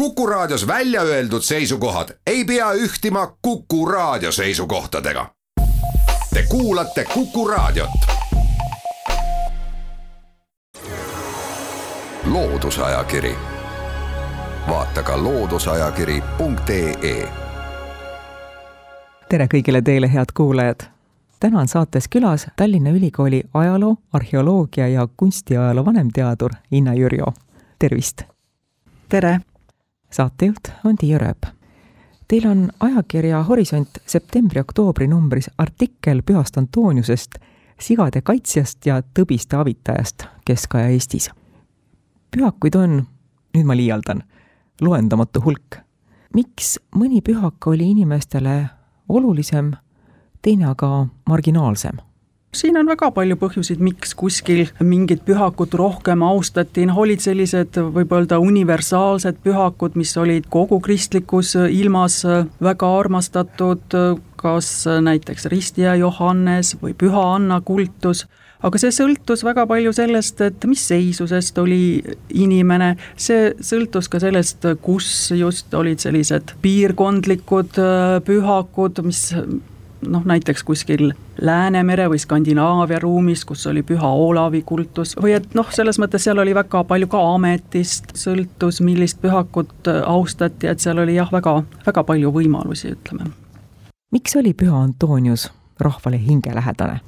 Kuku Raadios välja öeldud seisukohad ei pea ühtima Kuku Raadio seisukohtadega. Te kuulate Kuku Raadiot. loodusajakiri, vaata ka looduseajakiri.ee. tere kõigile teile, head kuulajad täna on saates külas Tallinna Ülikooli ajaloo, arheoloogia ja kunstiajaloo vanemteadur Inna Jürjo. tervist! tere! Saatejuht on Tiia Rööp. Teil on ajakirja Horisont septembri-oktoobri numbris artikkel Pühast Antoniusest, sigade kaitsjast ja tõbiste avitajast Kesk-Aja Eestis. pühakuid on, nüüd ma liialdan, loendamatu hulk. miks mõni pühak oli inimestele olulisem teine aga marginaalsem siin on väga palju põhjuseid, miks kuskil mingit pühakut rohkem austati, noh olid sellised võib öelda universaalsed pühakud, mis olid kogu kristlikus ilmas väga armastatud, kas näiteks ristija Johannes või Püha Anna kultus, aga see sõltus väga palju sellest, et mis seisusest oli inimene, see sõltus ka sellest, kus just olid sellised piirkondlikud pühakud, mis noh, näiteks kuskil Läänemere või Skandinaavia ruumis, kus oli püha Olavi kultus, või et noh, selles mõttes seal oli väga palju ka ametist, sõltus, millist pühakut austati, et seal oli jah, väga, väga palju võimalusi, ütleme. miks oli püha Antonius rahvale hingelähedane?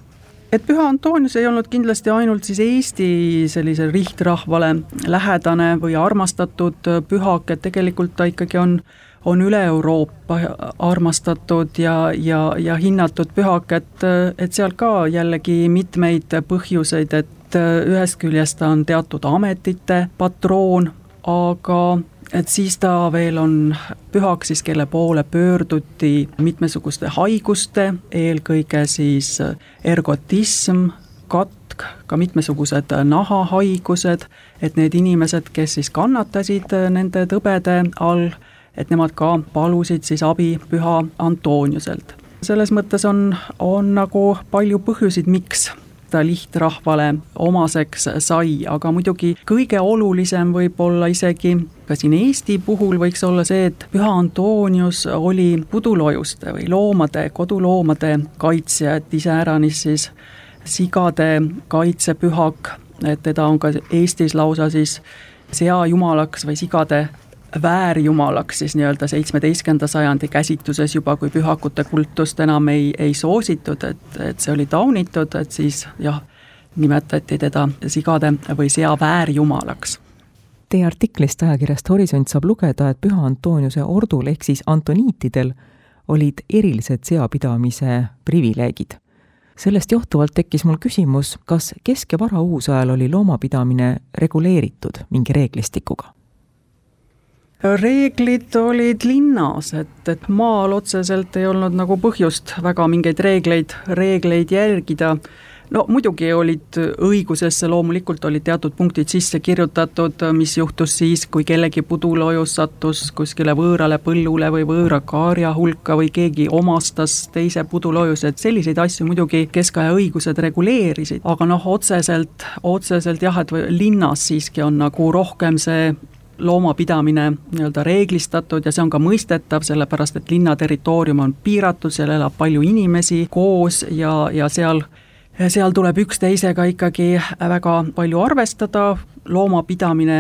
et püha Antonius ei olnud kindlasti ainult siis Eesti sellisele rihtrahvale lähedane või armastatud pühak, et tegelikult ta ikkagi on on üle Euroopa armastatud ja, ja, ja hinnatud pühak, et, et seal ka jällegi mitmeid põhjuseid, et ühest küljest ta on teatud ametite patroon, aga et siis ta veel on pühak siis, kelle poole pöörduti mitmesuguste haiguste, eelkõige siis ergotism, katk, ka mitmesugused nahahaigused, et need inimesed, kes siis kannatasid nende tõbede all, et nemad ka palusid siis abi püha Antoniuselt. selles mõttes on, on nagu palju põhjuseid, miks ta lihtrahvale omaseks sai, aga muidugi kõige olulisem võib-olla isegi ka siin Eesti puhul võiks olla see, et püha Antonius oli pudulojuste või loomade, koduloomade kaitsja, et iseäranis siis sigade kaitsepühak, et teda on ka Eestis lausa siis seajumalaks või sigade väärjumalaks siis nii-öelda seitsmeteistkümnenda sajandi käsitluses juba, kui pühakute kultust enam ei, ei soositud, et, et see oli taunitud, et siis jah, nimetati teda sigade või sea väärjumalaks. Teie artiklist ajakirjast Horisont saab lugeda, et Püha Antoniuse ordul ehk siis antoniitidel olid erilised seapidamise privileegid. sellest johtuvalt tekkis mul küsimus, kas kesk- ja varauusajal oli loomapidamine reguleeritud mingi reeglistikuga reeglid olid linnas, et, et maal otseselt ei olnud nagu põhjust väga mingeid reegleid, reegleid järgida. no muidugi olid õigusesse loomulikult olid teatud punktid sisse kirjutatud, mis juhtus siis, kui kellegi pudulojus sattus kuskile võõrale põllule või võõra kaarja hulka või keegi omastas teise pudulojus, et selliseid asju muidugi keskaja õigused reguleerisid, aga noh, otseselt, otseselt jah, et linnas siiski on nagu rohkem see loomapidamine nii-öelda reeglistatud ja see on ka mõistetav, sellepärast et linna territoorium on piiratud, seal elab palju inimesi koos ja, ja seal seal tuleb üksteisega ikkagi väga palju arvestada, loomapidamine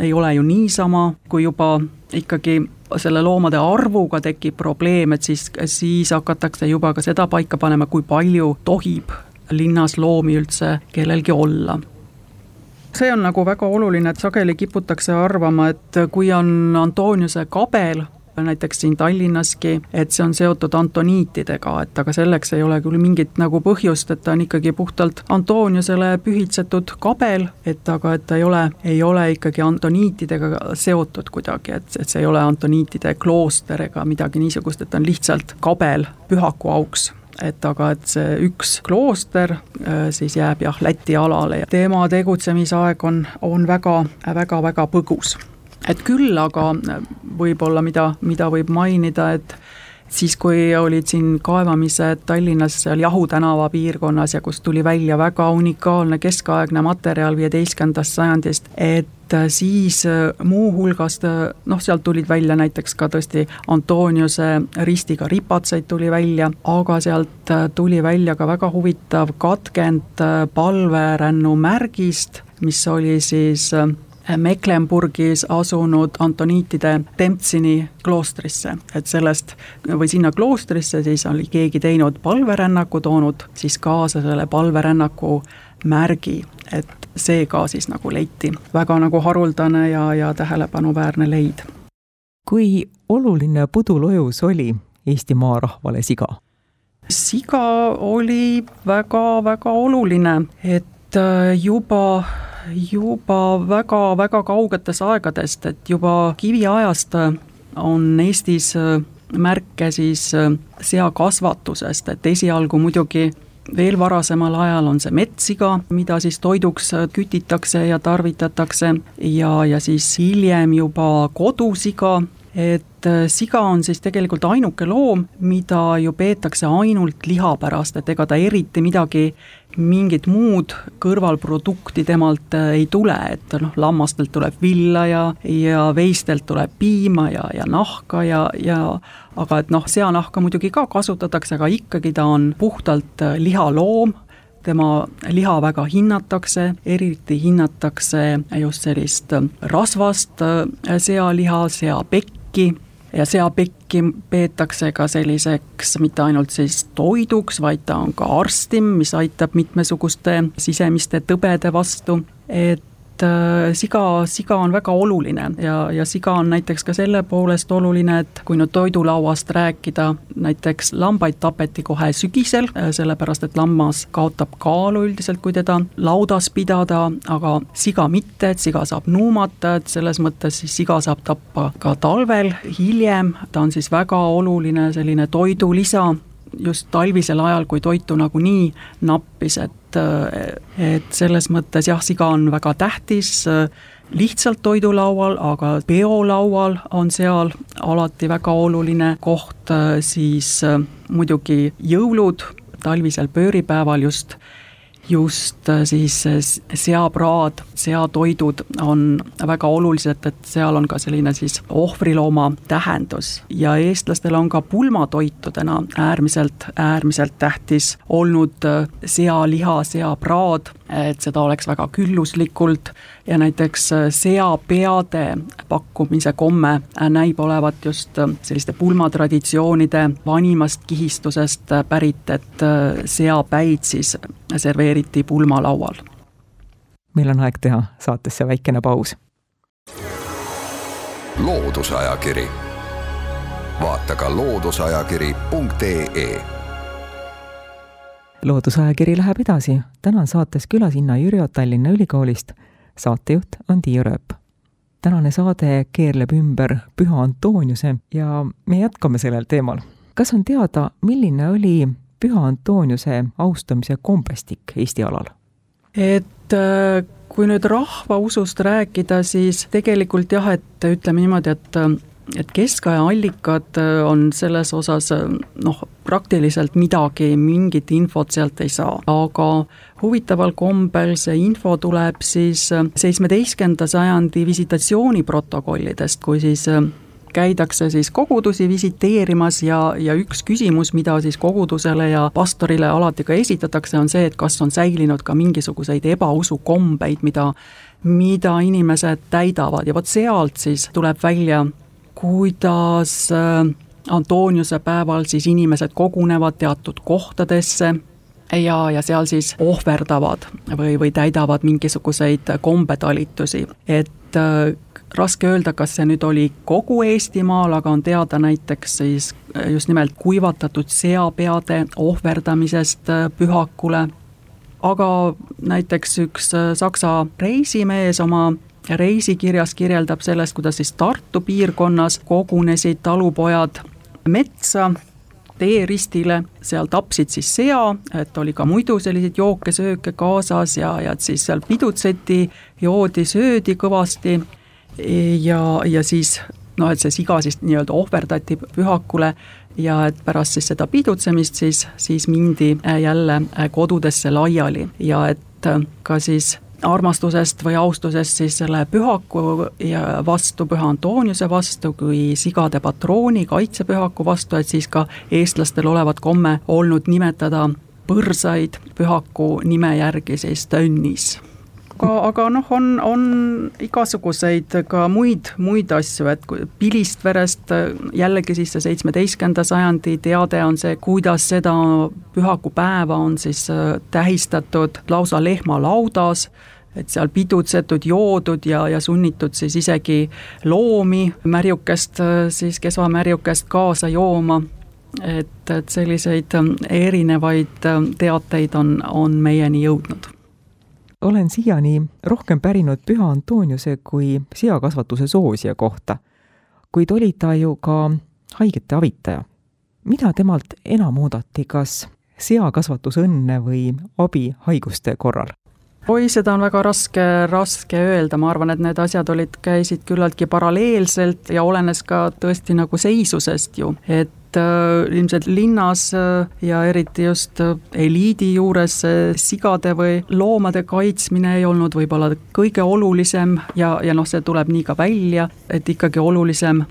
ei ole ju niisama, kui juba ikkagi selle loomade arvuga tekib probleem, et siis, siis hakatakse juba ka seda paika panema, kui palju tohib linnas loomi üldse kellelgi olla see on nagu väga oluline, et sageli kiputakse arvama, et kui on Antoniuse kabel, näiteks siin Tallinnaski, et see on seotud antoniitidega, et aga selleks ei ole küll mingit nagu põhjust, et ta on ikkagi puhtalt Antoniusele pühitsetud kabel, et aga et ta ei ole, ei ole ikkagi antoniitidega seotud kuidagi, et, et see ei ole antoniitide klooster ega midagi niisugust, et ta on lihtsalt kabel pühaku auks et aga, et see üks klooster äh, siis jääb jah, Läti alale ja tema tegutsemisaeg on, on väga, väga, väga põgus. et küll aga äh, võib-olla, mida, mida võib mainida, et siis, kui olid siin kaevamised Tallinnas seal Jahu tänava piirkonnas ja kus tuli välja väga unikaalne keskaegne materjal viieteistkümnendast sajandist, et siis muuhulgas noh, sealt tulid välja näiteks ka tõesti Antoniuse ristiga ripatsaid tuli välja, aga sealt tuli välja ka väga huvitav katkend palverännu märgist, mis oli siis Mecklenburgis asunud antoniitide Temptsini kloostrisse, et sellest või sinna kloostrisse siis oli keegi teinud palverännaku, toonud siis kaasa selle palverännaku märgi, et see ka siis nagu leiti. väga nagu haruldane ja, ja tähelepanuväärne leid. kui oluline pudulojus oli Eesti maarahvale siga? siga oli väga-väga oluline, et juba juba väga-väga kaugetest aegadest, et juba kiviajast on Eestis märke siis seakasvatusest, et esialgu muidugi veel varasemal ajal on see metssiga, mida siis toiduks kütitakse ja tarvitatakse ja, ja siis hiljem juba kodusiga, et siga on siis tegelikult ainuke loom, mida ju peetakse ainult liha pärast, et ega ta eriti midagi mingit muud kõrvalprodukti temalt äh, ei tule, et noh, lammastelt tuleb villa ja, ja veistelt tuleb piima ja, ja nahka ja, ja aga et noh, seanahka muidugi ka kasutatakse, aga ikkagi ta on puhtalt äh, lihaloom, tema liha väga hinnatakse, eriti hinnatakse just sellist äh, rasvast sealiha, seapekki ja seapekki peetakse ka selliseks mitte ainult siis toiduks, vaid ta on ka arstim, mis aitab mitmesuguste sisemiste tõbede vastu, et et äh, siga, siga on väga oluline ja, ja siga on näiteks ka selle poolest oluline, et kui nüüd toidulauast rääkida, näiteks lambaid tapeti kohe sügisel, äh, sellepärast et lammas kaotab kaalu üldiselt, kui teda laudas pidada, aga siga mitte, et siga saab nuumata, et selles mõttes siis siga saab tappa ka talvel, hiljem, ta on siis väga oluline selline toidulisa just talvisel ajal, kui toitu nagunii nappis, et et selles mõttes jah, siga on väga tähtis lihtsalt toidulaual, aga peolaual on seal alati väga oluline koht, siis muidugi jõulud, talvisel pööripäeval just just äh, siis äh, seapraad, seatoidud on väga olulised, et seal on ka selline siis ohvrilooma tähendus. Ja eestlastel on ka pulmatoitudena äärmiselt, äärmiselt tähtis olnud äh, sealiha, seapraad, et seda oleks väga külluslikult ja näiteks seapeade pakkumise komme näib olevat just selliste pulmatraditsioonide vanimast kihistusest pärit, et seapäid siis serveeriti pulmalaual. meil on aeg teha saatesse väikene paus. loodusajakiri, vaata ka looduseajakiri.ee loodusajakiri läheb edasi, täna on saates külas Inna Jürjo Tallinna Ülikoolist, saatejuht on Tiia Rööp. tänane saade keerleb ümber Püha Antoniuse ja me jätkame sellel teemal. kas on teada, milline oli Püha Antoniuse austamise kombestik Eesti alal? et äh, kui nüüd rahvausust rääkida, siis tegelikult jah, et ütleme niimoodi, et et keskaja allikad äh, on selles osas äh, noh, praktiliselt midagi, mingit infot sealt ei saa, aga huvitaval kombel see info tuleb siis seitsmeteistkümnenda sajandi visitatsiooniprotokollidest, kui siis käidakse siis kogudusi visiteerimas ja, ja üks küsimus, mida siis kogudusele ja pastorile alati ka esitatakse, on see, et kas on säilinud ka mingisuguseid ebausukombeid, mida, mida inimesed täidavad. Ja vot sealt siis tuleb välja, kuidas äh, Antoniuse päeval siis inimesed kogunevad teatud kohtadesse ja, ja seal siis ohverdavad või, või täidavad mingisuguseid kombetalitusi, et äh, raske öelda, kas see nüüd oli kogu Eestimaal, aga on teada näiteks siis äh, just nimelt kuivatatud seapeade ohverdamisest pühakule. aga näiteks üks saksa reisimees oma reisikirjas kirjeldab sellest, kuidas siis Tartu piirkonnas kogunesid talupojad metsa teeristile, seal tapsid siis sea, et oli ka muidu selliseid jooke-sööke kaasas ja, ja siis seal pidutseti, joodi, söödi kõvasti. Ja, ja siis noh, et see siga siis nii-öelda ohverdati pühakule ja et pärast siis seda pidutsemist siis, siis mindi jälle kodudesse laiali ja et ka siis armastusest või austusest siis selle pühaku vastu, Püha Antoniuse vastu, kui sigade patrooni, kaitsepühaku vastu, et siis ka eestlastel olevat komme olnud nimetada põrsaid pühaku nime järgi siis tönnis aga, aga noh, on, on igasuguseid ka muid, muid asju, et Pilistverest jällegi siis see seitsmeteistkümnenda sajandi teade on see, kuidas seda pühakupäeva on siis tähistatud lausa lehmalaudas et seal pidutsetud, joodud ja, ja sunnitud siis isegi loomi märjukest, siis kesvamärjukest kaasa jooma. et, et selliseid ähm, erinevaid ähm, teateid on, on meieni jõudnud olen siiani rohkem pärinud Püha Antoniuse kui seakasvatuse soosija kohta, kuid oli ta ju ka haigete avitaja. mida temalt enam oodati, kas seakasvatusõnne või abi haiguste korral? Oi, seda on väga raske, raske öelda, ma arvan, et need asjad olid, käisid küllaltki paralleelselt ja olenes ka tõesti nagu seisusest ju, et äh, ilmselt linnas äh, ja eriti just äh, eliidi juures sigade või loomade kaitsmine ei olnud võib-olla kõige olulisem ja, ja noh, see tuleb nii ka välja, et ikkagi olulisem,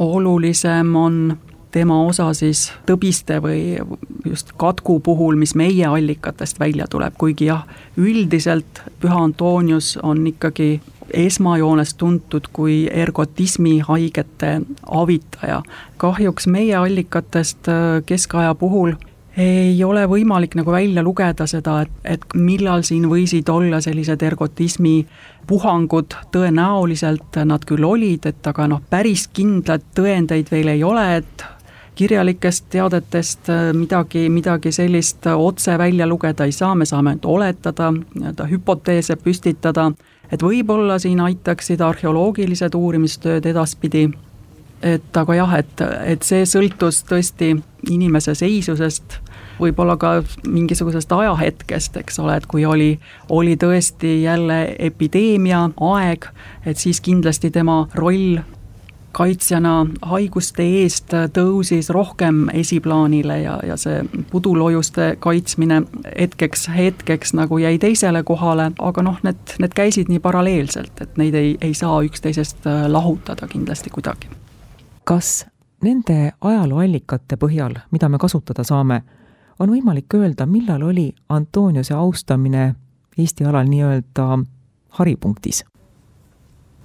olulisem on tema osa siis tõbiste või just katku puhul, mis meie allikatest välja tuleb, kuigi jah, üldiselt Püha Antonius on ikkagi esmajoones tuntud kui ergotismi haigete avitaja. kahjuks meie allikatest äh, keskaja puhul ei ole võimalik nagu välja lugeda seda, et, et millal siin võisid olla sellised ergotismi puhangud, tõenäoliselt nad küll olid, et aga noh, päris kindlaid tõendeid veel ei ole, et kirjalikest teadetest äh, midagi, midagi sellist otse välja lugeda ei saa, me saame ainult oletada, nii-öelda hüpoteese püstitada, et võib-olla siin aitaksid arheoloogilised uurimistööd edaspidi, et aga jah, et, et see sõltus tõesti inimese seisusest, võib-olla ka mingisugusest ajahetkest, eks ole, et kui oli, oli tõesti jälle epideemia aeg, et siis kindlasti tema roll kaitsjana haiguste eest tõusis rohkem esiplaanile ja, ja see pudulojuste kaitsmine hetkeks, hetkeks nagu jäi teisele kohale, aga noh, need, need käisid nii paralleelselt, et neid ei, ei saa üksteisest äh, lahutada kindlasti kuidagi. kas nende ajalooallikate põhjal, mida me kasutada saame, on võimalik öelda, millal oli Antoniuse austamine Eesti alal nii-öelda haripunktis?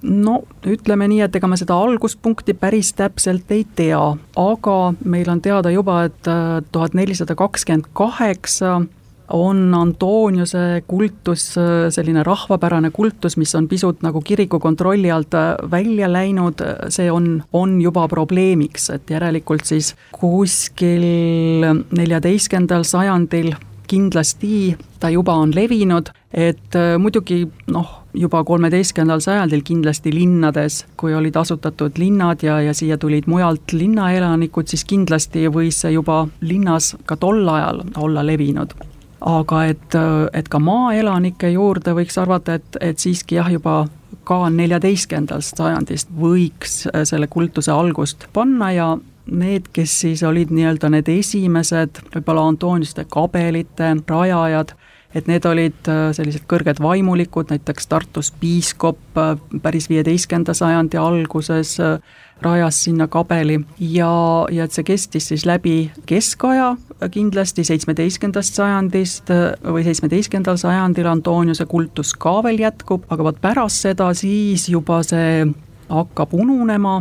No ütleme nii, et ega me seda alguspunkti päris täpselt ei tea, aga meil on teada juba, et äh, tuhat nelisada kakskümmend kaheksa on Antoniuse kultus äh, selline rahvapärane kultus, mis on pisut nagu kiriku kontrolli alt äh, välja läinud, see on, on juba probleemiks, et järelikult siis kuskil neljateistkümnendal sajandil kindlasti ta juba on levinud, et muidugi noh, juba kolmeteistkümnendal sajandil kindlasti linnades, kui olid asutatud linnad ja, ja siia tulid mujalt linnaelanikud, siis kindlasti võis see juba linnas ka tol ajal olla levinud. Aga et, et ka maaelanike juurde võiks arvata, et, et siiski jah, juba ka neljateistkümnendast sajandist võiks selle kultuse algust panna ja need, kes siis olid nii-öelda need esimesed võib-olla Antoniuste kabelite rajajad et need olid äh, sellised kõrged vaimulikud, näiteks Tartus piiskop äh, päris viieteistkümnenda sajandi alguses äh, rajas sinna kabeli. Ja, ja et see kestis siis läbi keskaja kindlasti seitsmeteistkümnendast sajandist või seitsmeteistkümnendal sajandil Antoniuse kultus ka veel jätkub, aga vot pärast seda siis juba see hakkab ununema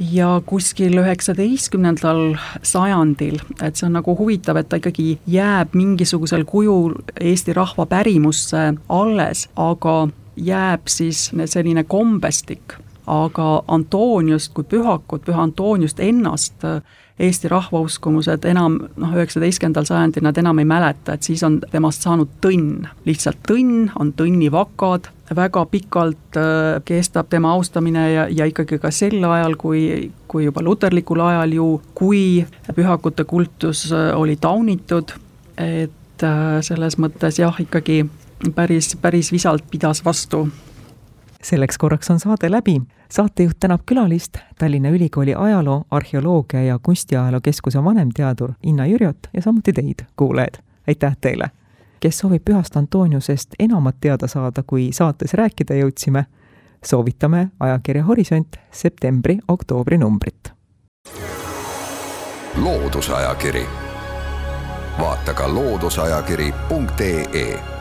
ja kuskil üheksateistkümnendal sajandil, et see on nagu huvitav, et ta ikkagi jääb mingisugusel kujul Eesti rahva pärimusse alles, aga jääb siis selline kombestik, aga Antoniust kui pühakut, püha Antoniust ennast Eesti rahvauskumused enam noh, üheksateistkümnendal sajandil nad enam ei mäleta, et siis on temast saanud tõnn, lihtsalt tõnn, on tõnnivakad, väga pikalt äh, kestab tema austamine ja, ja ikkagi ka sel ajal, kui, kui juba luterlikul ajal ju, kui pühakute kultus äh, oli taunitud, et äh, selles mõttes jah, ikkagi päris, päris visalt pidas vastu selleks korraks on saade läbi. saatejuht tänab külalist, Tallinna Ülikooli ajaloo, arheoloogia ja kunstiajaloo keskuse vanemteadur Inna Jürjot ja samuti teid, kuulajad. aitäh teile! kes soovib Pühast Antoniusest enamat teada saada, kui saates rääkida jõudsime, soovitame ajakirja Horisont septembri-oktoobri numbrit. loodusajakiri, vaata ka looduseajakiri.ee